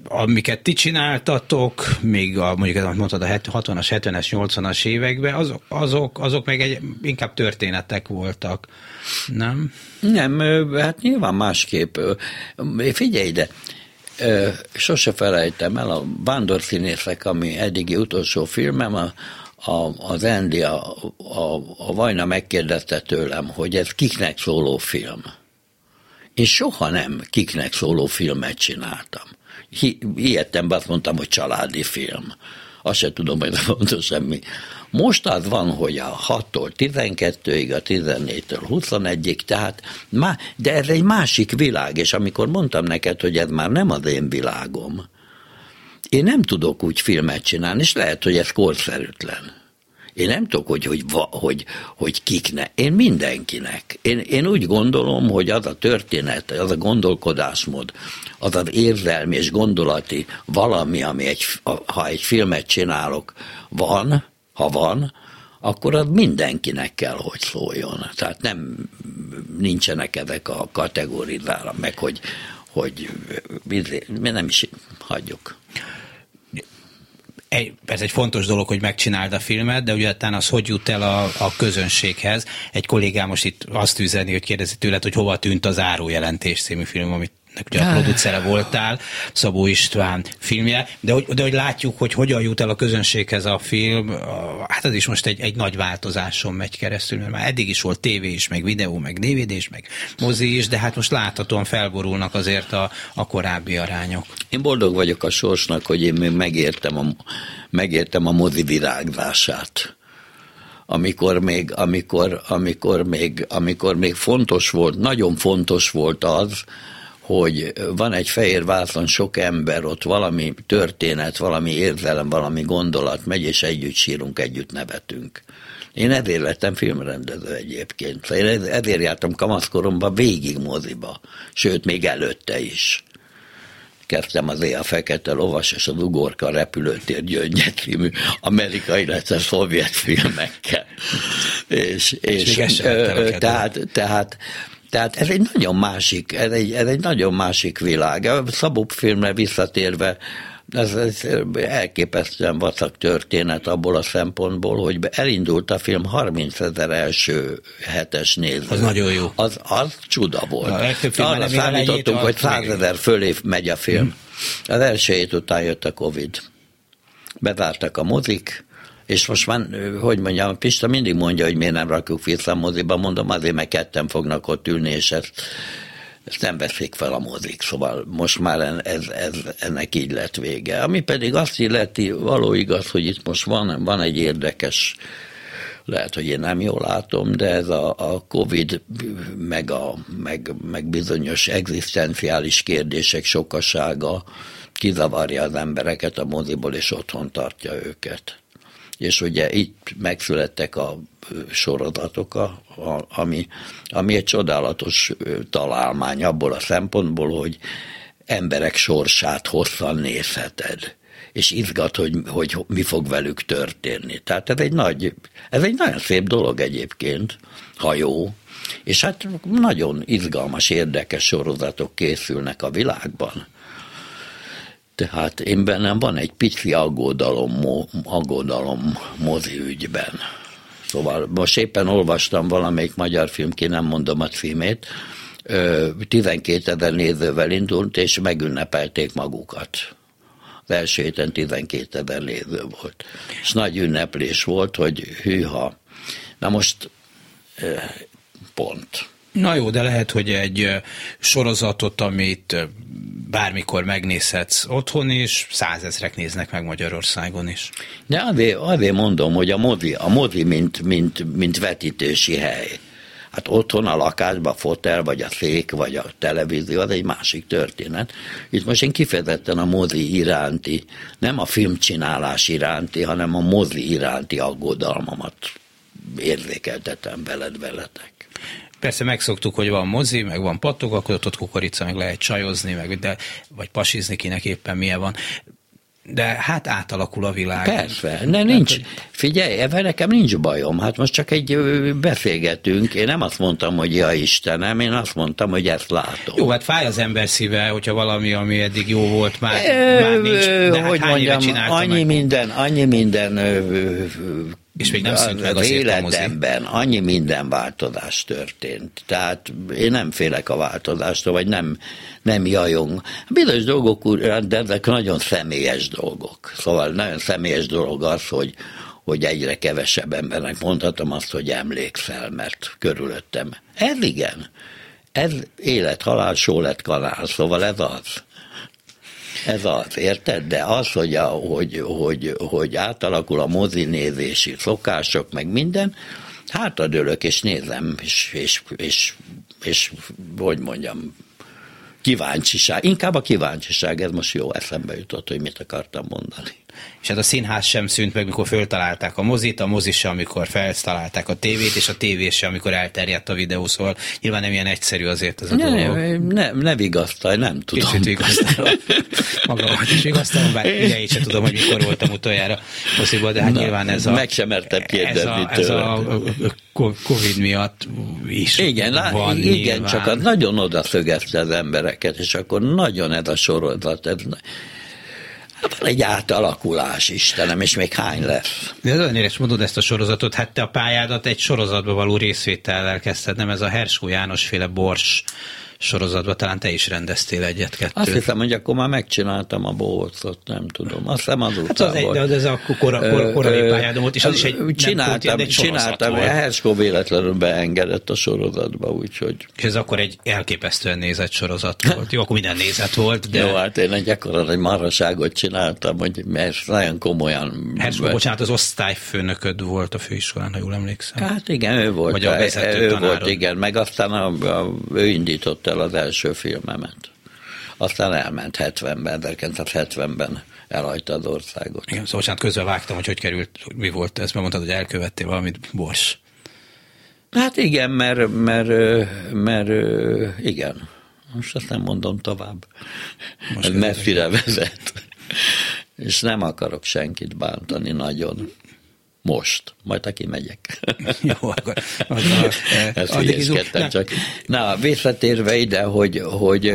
[SPEAKER 2] amiket ti csináltatok, még a, mondjuk, amit mondtad, a 60-as, 70-es, 80-as években, azok, azok, azok meg egy, inkább történetek voltak, nem?
[SPEAKER 3] Nem, hát nyilván másképp. Figyelj ide, sose felejtem el, a Vándorszínészek, ami eddigi utolsó filmem, a, a, az Andy, a, a, a Vajna megkérdezte tőlem, hogy ez kiknek szóló film. Én soha nem kiknek szóló filmet csináltam. Hi, be azt mondtam, hogy családi film. Azt se tudom, hogy fontos semmi. Most az van, hogy a 6-tól 12-ig, a 14-től 21-ig, tehát má, de ez egy másik világ, és amikor mondtam neked, hogy ez már nem az én világom, én nem tudok úgy filmet csinálni, és lehet, hogy ez korszerűtlen. Én nem tudok, hogy, hogy, hogy, hogy kiknek. Én mindenkinek. Én, én úgy gondolom, hogy az a történet, az a gondolkodásmód, az az érzelmi és gondolati valami, ami egy, ha egy filmet csinálok, van, ha van, akkor az mindenkinek kell, hogy szóljon. Tehát nem nincsenek ezek a kategórizára, meg hogy, hogy mi nem is hagyjuk
[SPEAKER 2] egy, ez egy fontos dolog, hogy megcsináld a filmet, de ugye az hogy jut el a, a közönséghez. Egy kollégám most itt azt üzeni, hogy kérdezi tőled, hogy hova tűnt az Árójelentés című film, amit ugye a producere voltál, Szabó István filmje, de hogy, de hogy látjuk, hogy hogyan jut el a közönséghez a film, hát ez is most egy, egy nagy változáson megy keresztül, mert már eddig is volt tévé is, meg videó, meg DVD is, meg mozi is, de hát most láthatóan felborulnak azért a, a korábbi arányok.
[SPEAKER 3] Én boldog vagyok a sorsnak, hogy én még megértem a, megértem a mozi virágzását. Amikor még, amikor, amikor, még, amikor még fontos volt, nagyon fontos volt az, hogy van egy fehér vászon sok ember, ott valami történet, valami érzelem, valami gondolat megy, és együtt sírunk, együtt nevetünk. Én ezért lettem filmrendező egyébként. Én ezért jártam kamaszkoromban végig moziba, sőt, még előtte is kezdtem az Éjjel Fekete Lovas és az Ugorka repülőtér Gyöngye című amerikai, illetve szovjet filmekkel. És, és, és tehát, tehát, tehát ez egy nagyon másik, ez egy, ez egy nagyon másik világ. A Szabó filmre visszatérve, ez, ez elképesztően vacak történet abból a szempontból, hogy elindult a film 30 ezer első hetes néző.
[SPEAKER 2] Az nagyon jó.
[SPEAKER 3] Az, az csuda volt. Arra számítottunk, hogy 100 ezer fölé megy a film. Hmm. Az első hét után jött a Covid. Bezártak a mozik, és most már, hogy mondjam, Pista mindig mondja, hogy miért nem rakjuk vissza a moziba, mondom azért, mert ketten fognak ott ülni, és ezt ezt nem veszik fel a mozik, szóval most már ez, ez, ennek így lett vége. Ami pedig azt illeti, való igaz, hogy itt most van, van egy érdekes lehet, hogy én nem jól látom, de ez a, a Covid, meg, a, meg, meg bizonyos egzisztenciális kérdések sokasága kizavarja az embereket a moziból, és otthon tartja őket. És ugye itt megszülettek a sorozatok, a, a, ami, ami egy csodálatos találmány abból a szempontból, hogy emberek sorsát hosszan nézheted és izgat, hogy, hogy mi fog velük történni. Tehát ez egy nagy, ez egy nagyon szép dolog egyébként, ha jó, és hát nagyon izgalmas, érdekes sorozatok készülnek a világban. Tehát én bennem van egy pici aggodalom, aggodalom mozi ügyben. Szóval most éppen olvastam valamelyik magyar film, ki nem mondom a címét, 12 ezer nézővel indult, és megünnepelték magukat. Az első héten 12 ezer néző volt. És nagy ünneplés volt, hogy hűha. Na most pont.
[SPEAKER 2] Na jó, de lehet, hogy egy sorozatot, amit bármikor megnézhetsz otthon is, százezrek néznek meg Magyarországon is.
[SPEAKER 3] De azért, azért mondom, hogy a mozi, a mozi mint, mint, mint vetítési hely. Hát otthon a lakásban a fotel, vagy a szék, vagy a televízió, az egy másik történet. Itt most én kifejezetten a mozi iránti, nem a filmcsinálás iránti, hanem a mozi iránti aggodalmamat érzékeltetem veled veletek.
[SPEAKER 2] Persze megszoktuk, hogy van mozi, meg van pattog, akkor ott, ott kukorica, meg lehet csajozni, meg de, vagy pasizni, kinek éppen milyen van de hát átalakul a világ.
[SPEAKER 3] Persze, ne nincs, figyelj, ebben nekem nincs bajom, hát most csak egy beszélgetünk, én nem azt mondtam, hogy ja Istenem, én azt mondtam, hogy ezt látom.
[SPEAKER 2] Jó, hát fáj az ember szíve, hogyha valami, ami eddig jó volt, már, ö, már nincs, de hát hogy mondjam,
[SPEAKER 3] annyi meg? minden, annyi minden
[SPEAKER 2] és még nem szűnt meg
[SPEAKER 3] az életemben annyi minden változás történt. Tehát én nem félek a változástól, vagy nem, nem jajong. Bizonyos dolgok, de ezek nagyon személyes dolgok. Szóval nagyon személyes dolog az, hogy, hogy egyre kevesebb embernek mondhatom azt, hogy emlékszel, mert körülöttem. Ez igen. Ez élet, halál, lett kanál, szóval ez az. Ez az, érted? De az, hogy, a, hogy, hogy, hogy átalakul a mozinézési szokások, meg minden, hát a dőlök, és nézem, és, és, és, és hogy mondjam, kíváncsiság, inkább a kíváncsiság, ez most jó eszembe jutott, hogy mit akartam mondani
[SPEAKER 2] és hát a színház sem szűnt meg, mikor föltalálták a mozit, a mozi sem, amikor feltalálták a tévét, és a tévé sem, amikor elterjedt a videó, szóval nyilván nem ilyen egyszerű azért ez a ne, dolog.
[SPEAKER 3] Ne, ne vigasztalj, nem tudom. Kicsit
[SPEAKER 2] vigasztalom. [laughs] Magamat is vigasztalom, bár idejét sem tudom, hogy mikor voltam utoljára moziból, de hát Na, nyilván ez a...
[SPEAKER 3] Meg sem mertem kérdezni
[SPEAKER 2] ez a, ez a Covid miatt is
[SPEAKER 3] igen, van Igen, nyilván. csak az nagyon odaszögezte az embereket, és akkor nagyon ez a sorozat, ez van egy átalakulás, Istenem, és még hány lesz.
[SPEAKER 2] De ez olyan mondod ezt a sorozatot, hát te a pályádat egy sorozatba való részvétellel kezdted, nem ez a Herskó János féle bors sorozatban, talán te is rendeztél egyet-kettőt.
[SPEAKER 3] Azt hiszem, hogy akkor már megcsináltam a bohócot, nem tudom. Azt hiszem azután hát
[SPEAKER 2] az egy, de ez a kora, kora, korai pályádom volt, és az is egy
[SPEAKER 3] csináltam, egy csináltam, Herskó véletlenül beengedett a sorozatba, úgyhogy...
[SPEAKER 2] És ez akkor egy elképesztően nézett sorozat volt. Jó, akkor minden nézett volt, de...
[SPEAKER 3] Jó, hát én egy ekkora egy marhaságot csináltam, hogy mert nagyon komolyan...
[SPEAKER 2] Herskó, bocsánat, az osztályfőnököd volt a főiskolán, ha jól emlékszem.
[SPEAKER 3] Hát igen, ő volt. Vagy a vezető ő tanárod. volt, igen, meg aztán a, a, ő indított el az első filmemet. Aztán elment 70-ben, 1970-ben elhagyta az országot.
[SPEAKER 2] Igen, szóval hát közben vágtam, hogy hogy került, mi volt ez, mert mondtad, hogy elkövettél valamit, bors.
[SPEAKER 3] Hát igen, mert, mert, mert, mert igen. Most azt nem mondom tovább. Most ez messzire vezet. És nem akarok senkit bántani nagyon. Most, majd aki megyek. [laughs]
[SPEAKER 2] Jó, akkor... [laughs]
[SPEAKER 3] Ezt hülyeskedtem csak. Na, visszatérve ide, hogy, hogy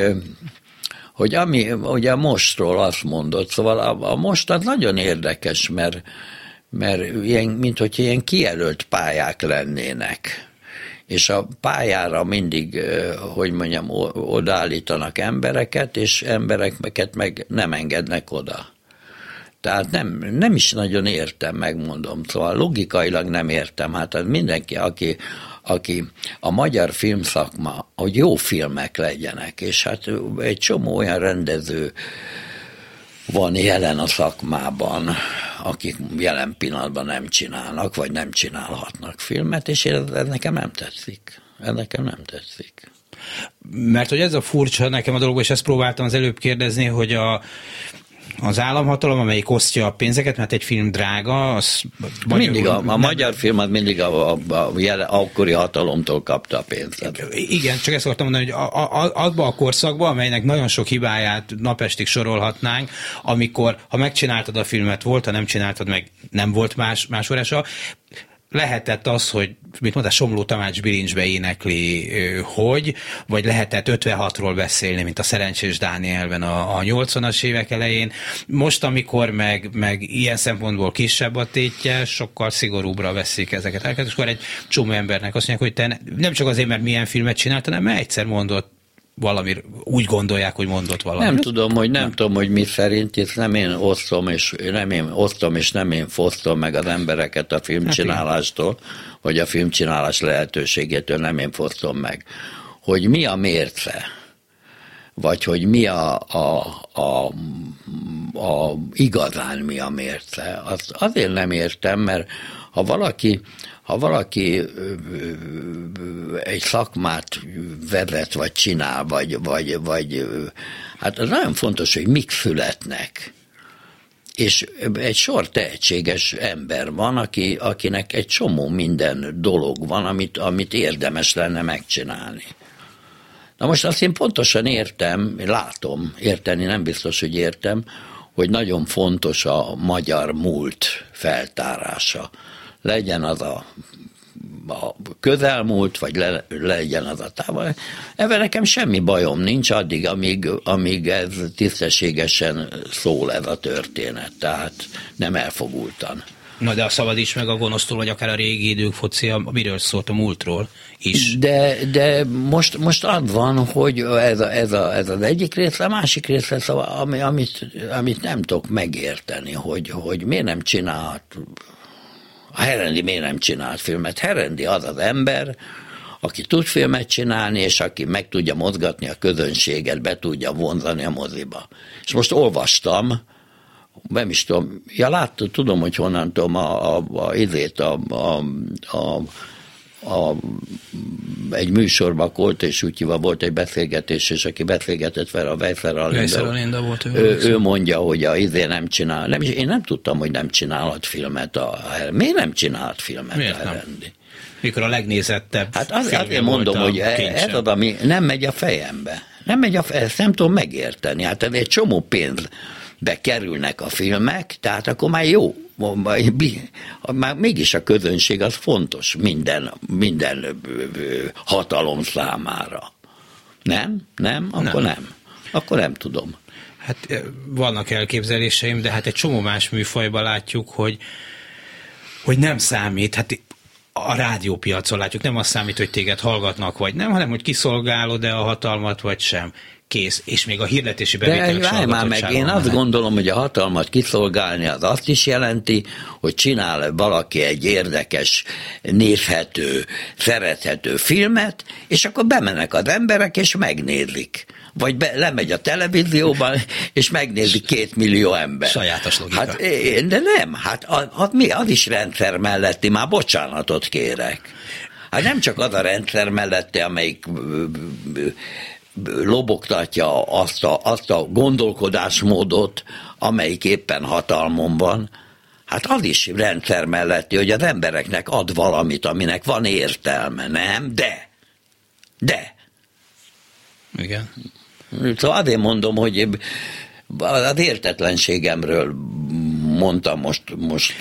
[SPEAKER 3] hogy ami, ugye a mostról azt mondott, szóval a, a most az nagyon érdekes, mert, mert ilyen, mint hogy ilyen kijelölt pályák lennének. És a pályára mindig, hogy mondjam, odaállítanak embereket, és embereket meg nem engednek oda. Tehát nem, nem is nagyon értem, megmondom. Szóval logikailag nem értem. Hát mindenki, aki, aki a magyar filmszakma, hogy jó filmek legyenek, és hát egy csomó olyan rendező van jelen a szakmában, akik jelen pillanatban nem csinálnak, vagy nem csinálhatnak filmet, és ez, ez nekem nem tetszik. Ez nekem nem tetszik.
[SPEAKER 2] Mert hogy ez a furcsa nekem a dolog, és ezt próbáltam az előbb kérdezni, hogy a az államhatalom, amelyik osztja a pénzeket, mert egy film drága, az...
[SPEAKER 3] Mindig a, a nem, magyar film az mindig a, a, a jele, akkori hatalomtól kapta a pénzt.
[SPEAKER 2] Igen, csak ezt akartam mondani, hogy a, a, abban a korszakban, amelynek nagyon sok hibáját napestig sorolhatnánk, amikor, ha megcsináltad a filmet, volt, ha nem csináltad meg, nem volt más, más órása, lehetett az, hogy mit mondta, Somló Tamács bilincsbe énekli, hogy, vagy lehetett 56-ról beszélni, mint a Szerencsés Dánielben a, a 80-as évek elején. Most, amikor meg, meg ilyen szempontból kisebb a tétje, sokkal szigorúbbra veszik ezeket. És akkor egy csomó embernek azt mondják, hogy te nem csak azért, mert milyen filmet csinált, hanem egyszer mondott valami, úgy gondolják, hogy mondott valamit.
[SPEAKER 3] Nem tudom, hogy nem, nem. tudom, hogy mi szerint, és nem én osztom, és nem én osztom, és nem én fosztom meg az embereket a filmcsinálástól, hát vagy a filmcsinálás lehetőségétől nem én fosztom meg. Hogy mi a mérce, vagy hogy mi a, a, a, a igazán mi a mérce, az azért nem értem, mert ha valaki ha valaki egy szakmát vezet, vagy csinál, vagy, vagy, vagy hát az nagyon fontos, hogy mik születnek. És egy sor tehetséges ember van, aki, akinek egy csomó minden dolog van, amit, amit érdemes lenne megcsinálni. Na most azt én pontosan értem, látom, érteni nem biztos, hogy értem, hogy nagyon fontos a magyar múlt feltárása legyen az a, a közelmúlt, vagy le, legyen az a távol. Ebben nekem semmi bajom nincs addig, amíg, amíg ez tisztességesen szól ez a történet, tehát nem elfogultan.
[SPEAKER 2] Na de a szabad is meg a gonosztól, vagy akár a régi idők focia, miről szólt a múltról is.
[SPEAKER 3] De, de most, most az van, hogy ez, a, ez, a, ez az egyik része, a másik része, szóval, ami, amit, amit nem tudok megérteni, hogy, hogy miért nem csinálhat a Herendi miért nem csinált filmet? Herendi az az ember, aki tud filmet csinálni, és aki meg tudja mozgatni a közönséget, be tudja vonzani a moziba. És most olvastam, nem is tudom, ja láttam, tudom, hogy honnan tudom a, a, a, a, a, a a, egy műsorban volt, és hívva volt egy beszélgetés, és aki beszélgetett vele a Weisser
[SPEAKER 2] Alinda, volt,
[SPEAKER 3] ő, ő, ő, mondja, hogy a izé nem csinál, nem, én nem tudtam, hogy nem csinálhat filmet a, miért nem csinált filmet
[SPEAKER 2] miért a Herendi? Mikor a legnézettebb
[SPEAKER 3] Hát az, azért mondom, hogy ez az, ami nem megy a fejembe. Nem megy a fejembe, ezt nem tudom megérteni. Hát ez egy csomó pénz bekerülnek a filmek, tehát akkor már jó, már mégis a közönség az fontos minden, minden hatalom számára. Nem? Nem? Akkor nem. nem. Akkor nem tudom.
[SPEAKER 2] Hát vannak elképzeléseim, de hát egy csomó más műfajban látjuk, hogy, hogy nem számít. Hát a, rádiópiacon látjuk. Nem azt számít, hogy téged hallgatnak, vagy nem, hanem hogy kiszolgálod-e a hatalmat, vagy sem kész, és még a hirdetési bevételek
[SPEAKER 3] De már meg, én azt gondolom, hogy a hatalmat kiszolgálni az azt is jelenti, hogy csinál valaki egy érdekes, nézhető, szerethető filmet, és akkor bemennek az emberek, és megnézik. Vagy be, lemegy a televízióban, és megnézi két millió ember.
[SPEAKER 2] Sajátos logika.
[SPEAKER 3] Hát, de nem, hát az, az, mi, az is rendszer melletti, már bocsánatot kérek. Hát nem csak az a rendszer melletti, amelyik lobogtatja azt a, azt a gondolkodásmódot, amelyik éppen hatalmon van, hát az is rendszer melletti, hogy az embereknek ad valamit, aminek van értelme, nem? De, de.
[SPEAKER 2] Igen.
[SPEAKER 3] Szóval azért mondom, hogy az értetlenségemről mondtam most, most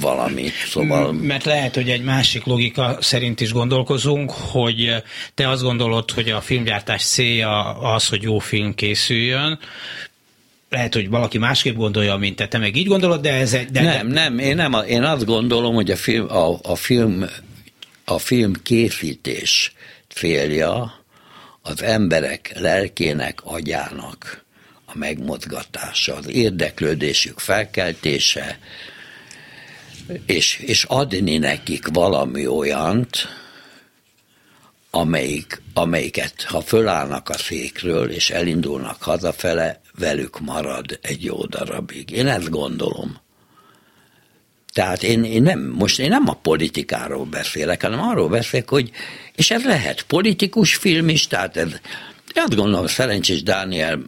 [SPEAKER 3] valamit, szóval...
[SPEAKER 2] Mert lehet, hogy egy másik logika szerint is gondolkozunk, hogy te azt gondolod, hogy a filmgyártás célja az, hogy jó film készüljön, lehet, hogy valaki másképp gondolja, mint te, te meg így gondolod, de ez egy... De,
[SPEAKER 3] nem, de... nem, én, nem, én azt gondolom, hogy a film, a, a film, a film készítés célja az emberek lelkének, agyának a megmozgatása, az érdeklődésük felkeltése, és, és adni nekik valami olyant, amelyik, amelyiket, ha fölállnak a székről, és elindulnak hazafele, velük marad egy jó darabig. Én ezt gondolom. Tehát én, én nem, most én nem a politikáról beszélek, hanem arról beszélek, hogy, és ez lehet politikus film is, tehát ez azt gondolom, Szerencsés Dániel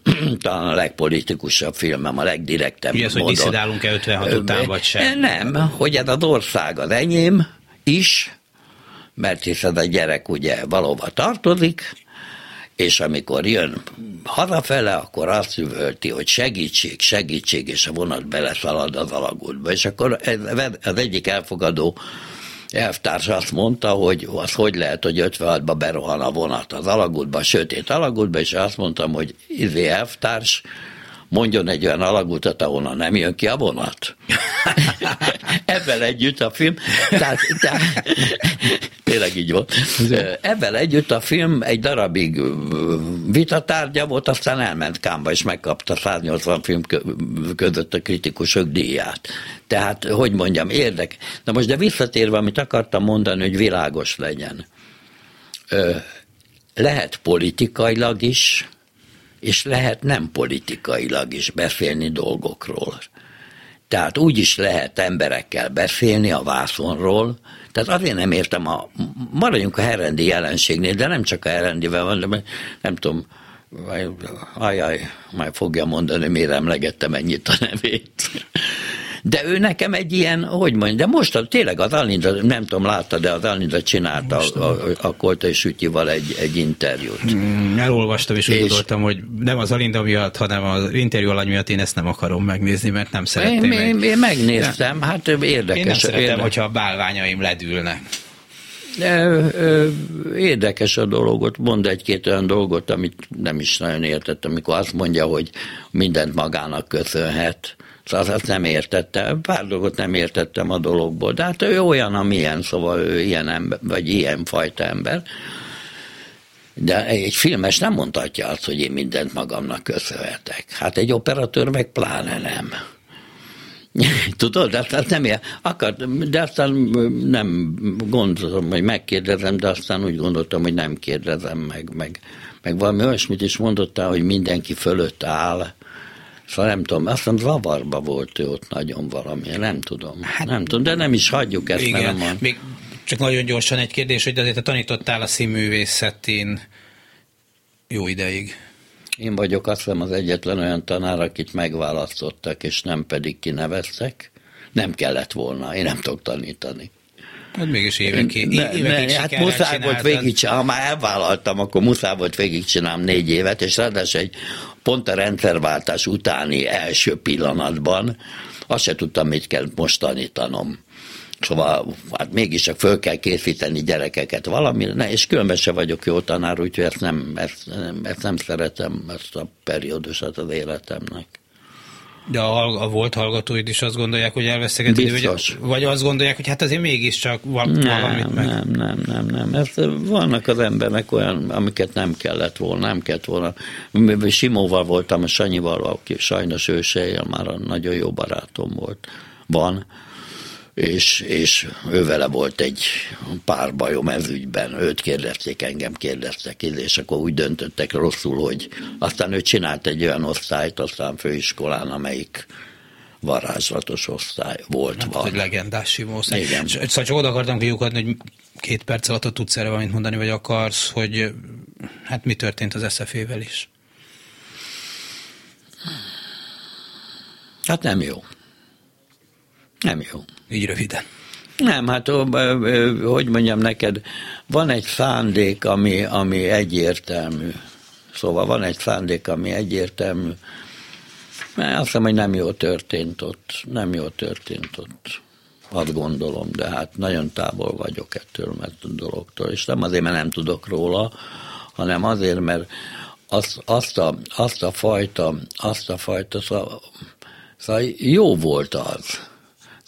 [SPEAKER 3] talán [clears throat] a legpolitikusabb filmem, a legdirektebb
[SPEAKER 2] Ugye az, hogy diszidálunk-e 56 után, vagy sem?
[SPEAKER 3] Nem, hogy ez az ország az enyém is, mert hisz ez a gyerek ugye valóban tartozik, és amikor jön hazafele, akkor azt üvölti, hogy segítség, segítség, és a vonat beleszalad az alagútba. És akkor ez, az egyik elfogadó elvtárs azt mondta, hogy az hogy lehet, hogy 56-ba berohan a vonat az alagútba, sötét alagútba, és azt mondtam, hogy izé elvtárs, mondjon egy olyan alagutat, ahonnan nem jön ki a vonat. [laughs] Ebben együtt a film, tehát, tehát tényleg így volt. Ebben együtt a film egy darabig vitatárgya volt, aztán elment Kámba, és megkapta 180 film között a kritikusok díját. Tehát, hogy mondjam, érdek. Na most, de visszatérve, amit akartam mondani, hogy világos legyen. Lehet politikailag is, és lehet nem politikailag is beszélni dolgokról. Tehát úgy is lehet emberekkel beszélni a vászonról, tehát azért nem értem, a, maradjunk a herendi jelenségnél, de nem csak a herendivel van, de nem tudom, ajaj, majd fogja mondani, miért emlegettem ennyit a nevét. De ő nekem egy ilyen, hogy mondjam, de most tényleg az Alinda, nem tudom, látta, de az Alinda csinálta a, a, a Kolta és Sütyival egy, egy interjút.
[SPEAKER 2] Mm, elolvastam, és, és úgy gondoltam, hogy nem az Alinda miatt, hanem az interjú alany miatt én ezt nem akarom megnézni, mert nem szeretném.
[SPEAKER 3] Én, én, én megnéztem, hát érdekes. Én nem
[SPEAKER 2] szeretem,
[SPEAKER 3] érdekes.
[SPEAKER 2] hogyha a bálványaim ledülnek.
[SPEAKER 3] Érdekes a dolgot, mond egy-két olyan dolgot, amit nem is nagyon értettem, amikor azt mondja, hogy mindent magának köszönhet Szóval nem értette, pár dolgot nem értettem a dologból, de hát ő olyan, amilyen, szóval ő ilyen ember, vagy ilyen fajta ember. De egy filmes nem mondhatja azt, hogy én mindent magamnak köszönhetek. Hát egy operatőr meg pláne nem. [laughs] Tudod, de aztán nem ilyen, akart, de aztán nem gondolom, hogy megkérdezem, de aztán úgy gondoltam, hogy nem kérdezem meg, meg, meg valami olyasmit is mondottál, hogy mindenki fölött áll, Szóval nem tudom, azt hiszem zavarba volt ő ott nagyon valami, nem tudom. Hát, nem tudom, de nem is hagyjuk ezt, igen, mert nem
[SPEAKER 2] Még csak nagyon gyorsan egy kérdés, hogy azért te tanítottál a színművészetén jó ideig.
[SPEAKER 3] Én vagyok azt hiszem az egyetlen olyan tanár, akit megválasztottak, és nem pedig kineveztek. Nem kellett volna, én nem tudok tanítani.
[SPEAKER 2] Hát mégis évek,
[SPEAKER 3] ne, évekig ne, Hát muszáj volt végigcsinálni, ha már elvállaltam, akkor muszáj volt végigcsinálni négy évet, és ráadásul egy pont a rendszerváltás utáni első pillanatban azt se tudtam, mit kell most tanítanom. Szóval hát mégis csak föl kell készíteni gyerekeket valamire, és különben se vagyok jó tanár, úgyhogy ezt nem, ezt, ezt nem szeretem, ezt a periódusát az életemnek.
[SPEAKER 2] De a, a volt hallgatóid is azt gondolják, hogy elveszteget idő, vagy, vagy azt gondolják, hogy hát azért mégiscsak valamit
[SPEAKER 3] nem, meg... Nem, nem, nem, nem. Ez, vannak az embernek olyan, amiket nem kellett volna, nem kellett volna. Simóval voltam, a Sanyival, aki sajnos ő se él, már a nagyon jó barátom volt. Van és, és ő vele volt egy pár bajom ez ügyben. Őt kérdezték, engem kérdeztek, és akkor úgy döntöttek rosszul, hogy aztán ő csinált egy olyan osztályt, aztán főiskolán, amelyik varázslatos osztály volt.
[SPEAKER 2] Hát, van. Egy legendás Simósz. Igen. Szóval csak oda akartam kiukadni, hogy két perc alatt tudsz erre valamit mondani, vagy akarsz, hogy hát mi történt az SZF-vel is?
[SPEAKER 3] Hát nem jó. Nem jó.
[SPEAKER 2] Így röviden.
[SPEAKER 3] Nem, hát hogy mondjam neked, van egy szándék, ami, ami egyértelmű. Szóval van egy szándék, ami egyértelmű. Mert azt hiszem, hogy nem jó történt ott. Nem jó történt ott. Azt gondolom, de hát nagyon távol vagyok ettől mert a dologtól. És nem azért, mert nem tudok róla, hanem azért, mert azt, azt, a, azt a fajta, azt a fajta, szóval, szóval jó volt az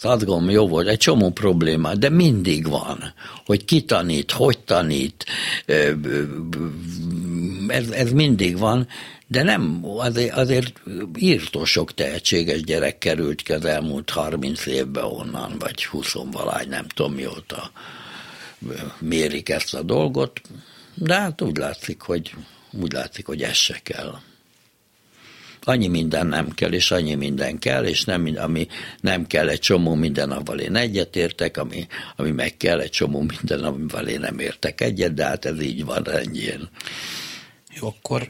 [SPEAKER 3] gondolom, jó volt, egy csomó probléma, de mindig van, hogy ki tanít, hogy tanít, ez, ez mindig van, de nem, azért, azért írtó sok tehetséges gyerek került ki az elmúlt 30 évben onnan, vagy 20 valány, nem tudom mióta mérik ezt a dolgot, de hát úgy látszik, hogy úgy látszik, hogy ez se kell annyi minden nem kell, és annyi minden kell, és nem, ami nem kell egy csomó minden, amivel én egyetértek, ami, ami meg kell egy csomó minden, amivel én nem értek egyet, de hát ez így van ennyién.
[SPEAKER 2] Jó, akkor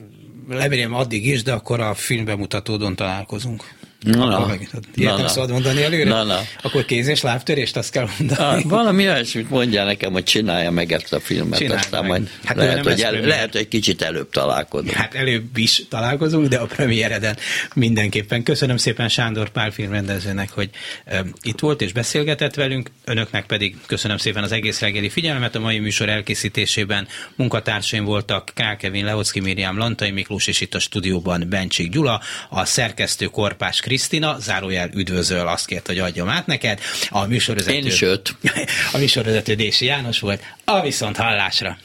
[SPEAKER 2] lemérjem addig is, de akkor a filmbemutatódon találkozunk.
[SPEAKER 3] Na, na.
[SPEAKER 2] Ilyet nem szabad mondani előre? Na, na. Akkor kéz- és lábtörést azt kell mondani.
[SPEAKER 3] Ah, valami olyasmit mondja nekem, hogy csinálja meg ezt a filmet, Csinálj aztán meg. majd hát lehet, hogy el, lehet, hogy kicsit előbb találkozunk.
[SPEAKER 2] Hát előbb is találkozunk, de a premiereden mindenképpen. Köszönöm szépen Sándor Pál filmrendezőnek, hogy e, itt volt és beszélgetett velünk, önöknek pedig köszönöm szépen az egész reggeli figyelmet. A mai műsor elkészítésében munkatársaim voltak Kál Kevin, Lehocki Miriam, Lantai Miklós és itt a stúdióban Bencsik Gyula, a szerkesztő Korpás Krisztina, zárójel üdvözöl, azt kért, hogy adjam át neked. A műsorvezető,
[SPEAKER 3] Én sőt. [laughs]
[SPEAKER 2] A műsorvezető Dési János volt. A viszont hallásra.